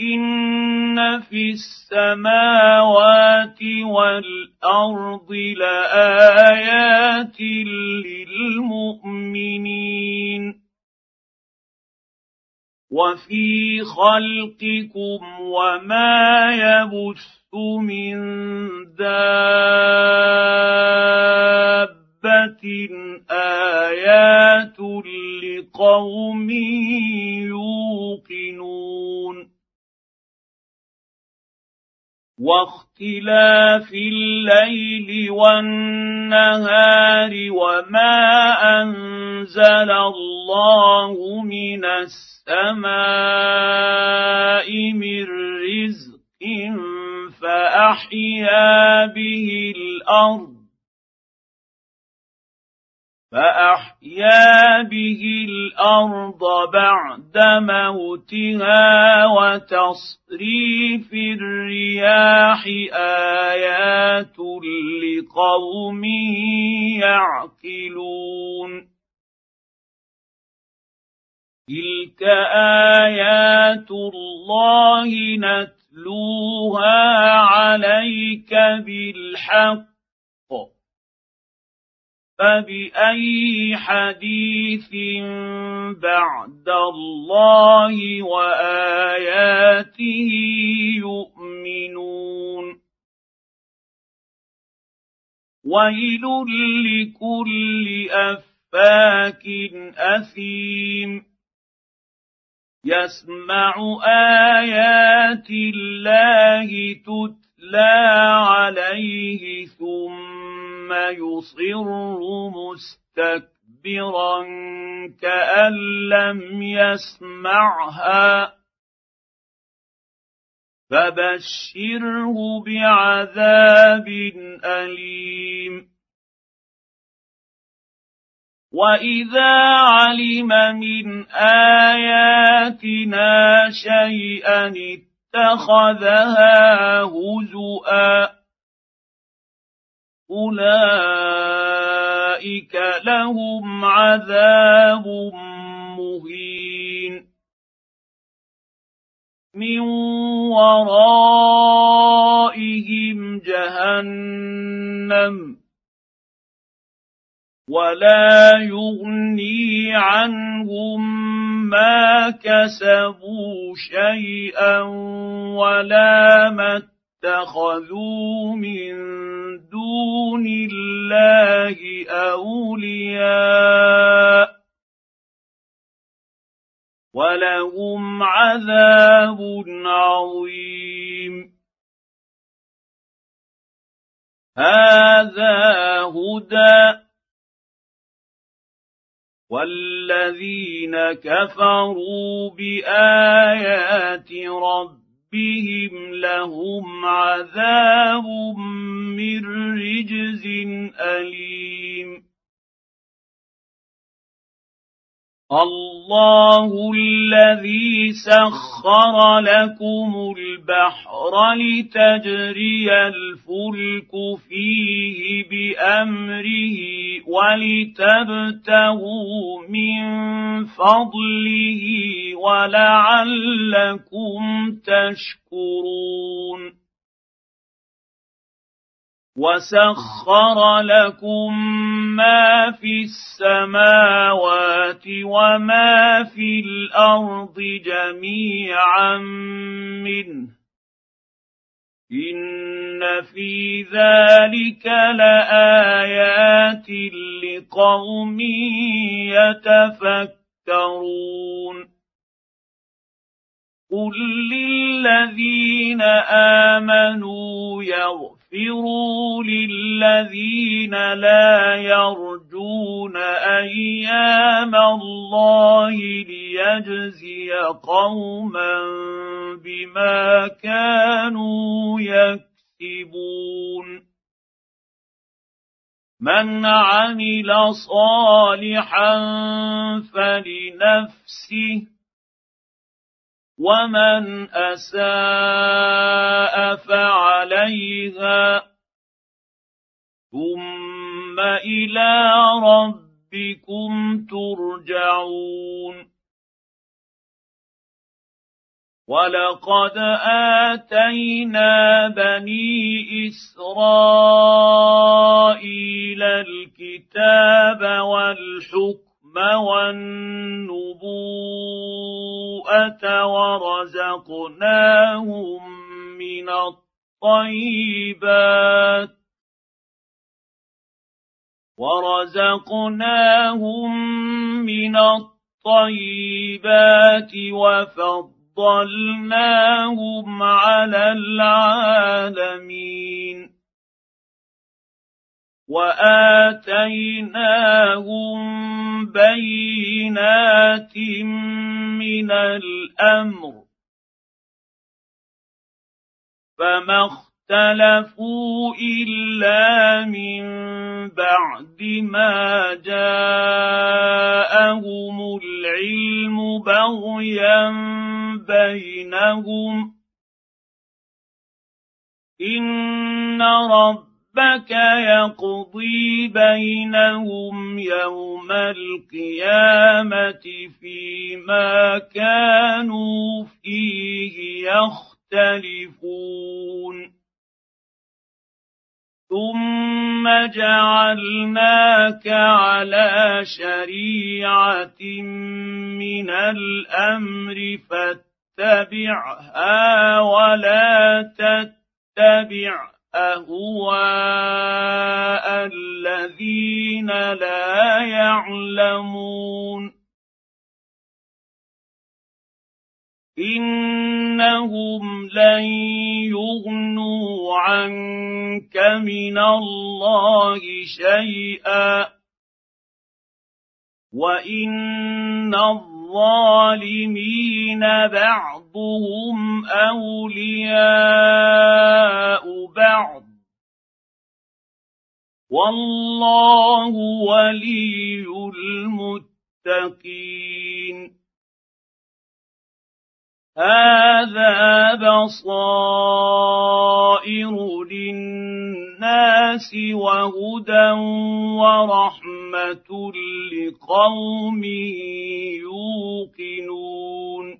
ان في السماوات والارض لايات للمؤمنين وفي خلقكم وما يبث من دابه ايات لقوم يوقنون واختلاف الليل والنهار وما أنزل الله من السماء من رزق فأحيا به الأرض فاحيا به الأرض بعد موتها وتصريف الرياح ايات لقوم يعقلون تلك ايات الله نتلوها عليك بالحق فبأي حديث بعد الله وآياته يؤمنون؟ ويل لكل أفاك أثيم. يسمع آيات الله تتلى عليه ثم ثم يصر مستكبرا كأن لم يسمعها. فبشره بعذاب أليم. وإذا علم من آياتنا شيئا اتخذها هزؤا اولئك لهم عذاب مهين من ورائهم جهنم ولا يغني عنهم ما كسبوا شيئا ولا ما اتخذوا من دون الله أولياء ولهم عذاب عظيم. هذا هدى والذين كفروا بآيات ربهم ربهم لهم عذاب من رجز اليم الله الذي سخر لكم البحر لتجري الفلك فيه بأمره ولتبتغوا من فضله ولعلكم تشكرون. وسخر لكم ما في السماوات وما في الأرض جميعا منه ان في ذلك لايات لقوم يتفكرون قل للذين امنوا يغفرون واستغفروا للذين لا يرجون أيام الله ليجزي قوما بما كانوا يكسبون. من عمل صالحا فلنفسه ومن اساء فعليها ثم إلى ربكم ترجعون ولقد اتينا بني اسرائيل الكتاب والحكم والنبوءة ورزقناهم من الطيبات ورزقناهم من الطيبات وفضلناهم على العالمين وآتيناهم بينات من الأمر فما اختلفوا إلا من بعد ما جاءهم العلم بغيا بينهم إن ربك يقضي بينهم يوم القيامه فيما كانوا فيه يختلفون ثم جعلناك على شريعه من الامر فاتبعها ولا تتبع أهواء الذين لا يعلمون. إنهم لن يغنوا عنك من الله شيئا. وإن الظالمين بعضهم اولياء بعض والله ولي المتقين هذا بصائر للناس وهدى ورحمه لقوم يوقنون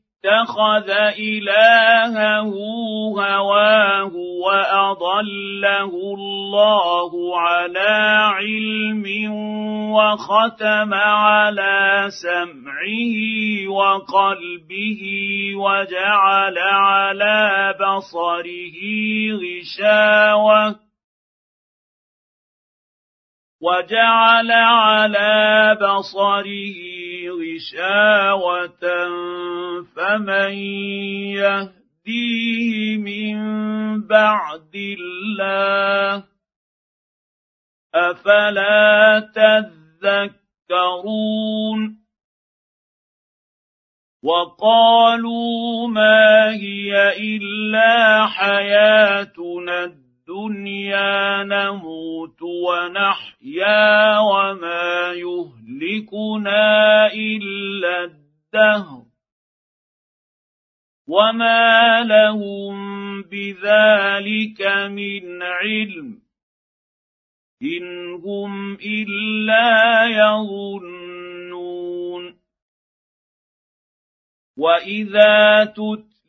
اتخذ إلهه هواه وأضله الله على علم وختم على سمعه وقلبه وجعل على بصره غشاوة وجعل على بصره غشاوة فمن يهديه من بعد الله أفلا تذكرون وقالوا ما هي إلا حياتنا الدنيا نموت ونحيا وما يهلكنا إلا الدهر وما لهم بذلك من علم إن هم إلا يظنون وإذا تتلى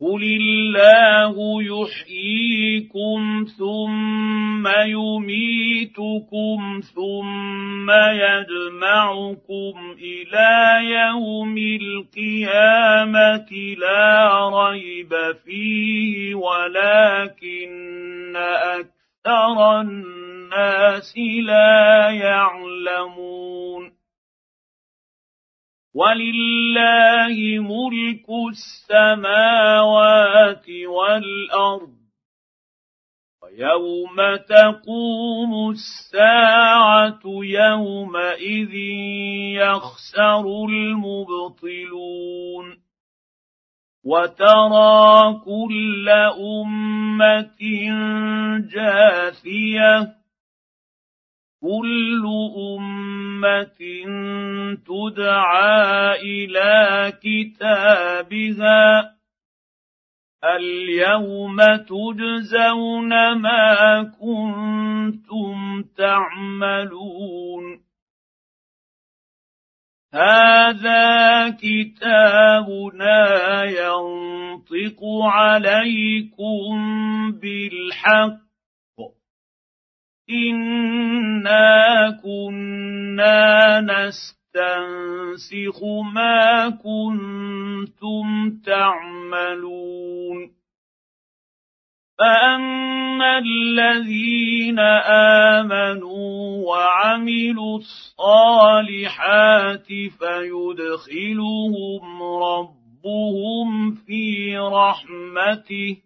قل الله يحييكم ثم يميتكم ثم يجمعكم إلى يوم القيامه لا ريب فيه ولكن أكثر الناس لا يعلمون ولله ملك السماوات والأرض. ويوم تقوم الساعة يومئذ يخسر المبطلون. وترى كل أمة جاثية. كل امه تدعى إلى كتابها اليوم تجزون ما كنتم تعملون هذا كتابنا ينطق عليكم بالحق انا كنا نستنسخ ما كنتم تعملون فاما الذين امنوا وعملوا الصالحات فيدخلهم ربهم في رحمته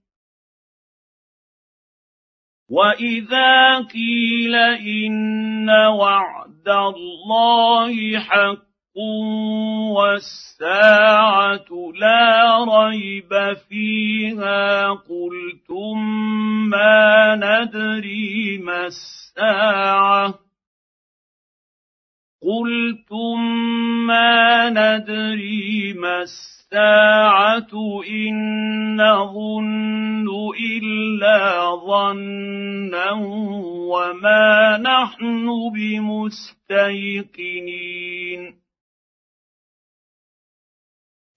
واذا قيل ان وعد الله حق والساعة لا ريب فيها قلتم ما ندري ما الساعة قلتم ما ندري ما الساعة ان نظن الا ظنا وما نحن بمستيقنين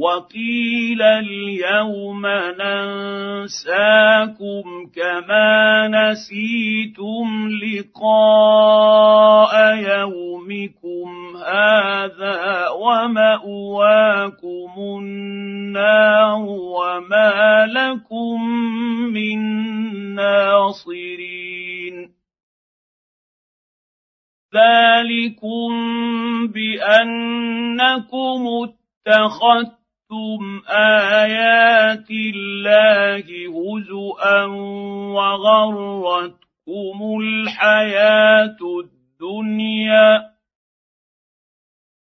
وقيل اليوم ننساكم كما نسيتم لقاء يومكم هذا وماواكم النار وما لكم من ناصرين ذلكم بانكم اتخذتم اتخذتم ايات الله هزءا وغرتكم الحياة الدنيا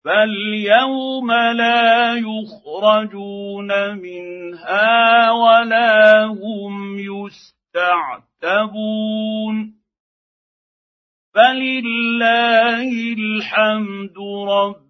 فاليوم لا يخرجون منها ولا هم يستعتبون فلله الحمد رب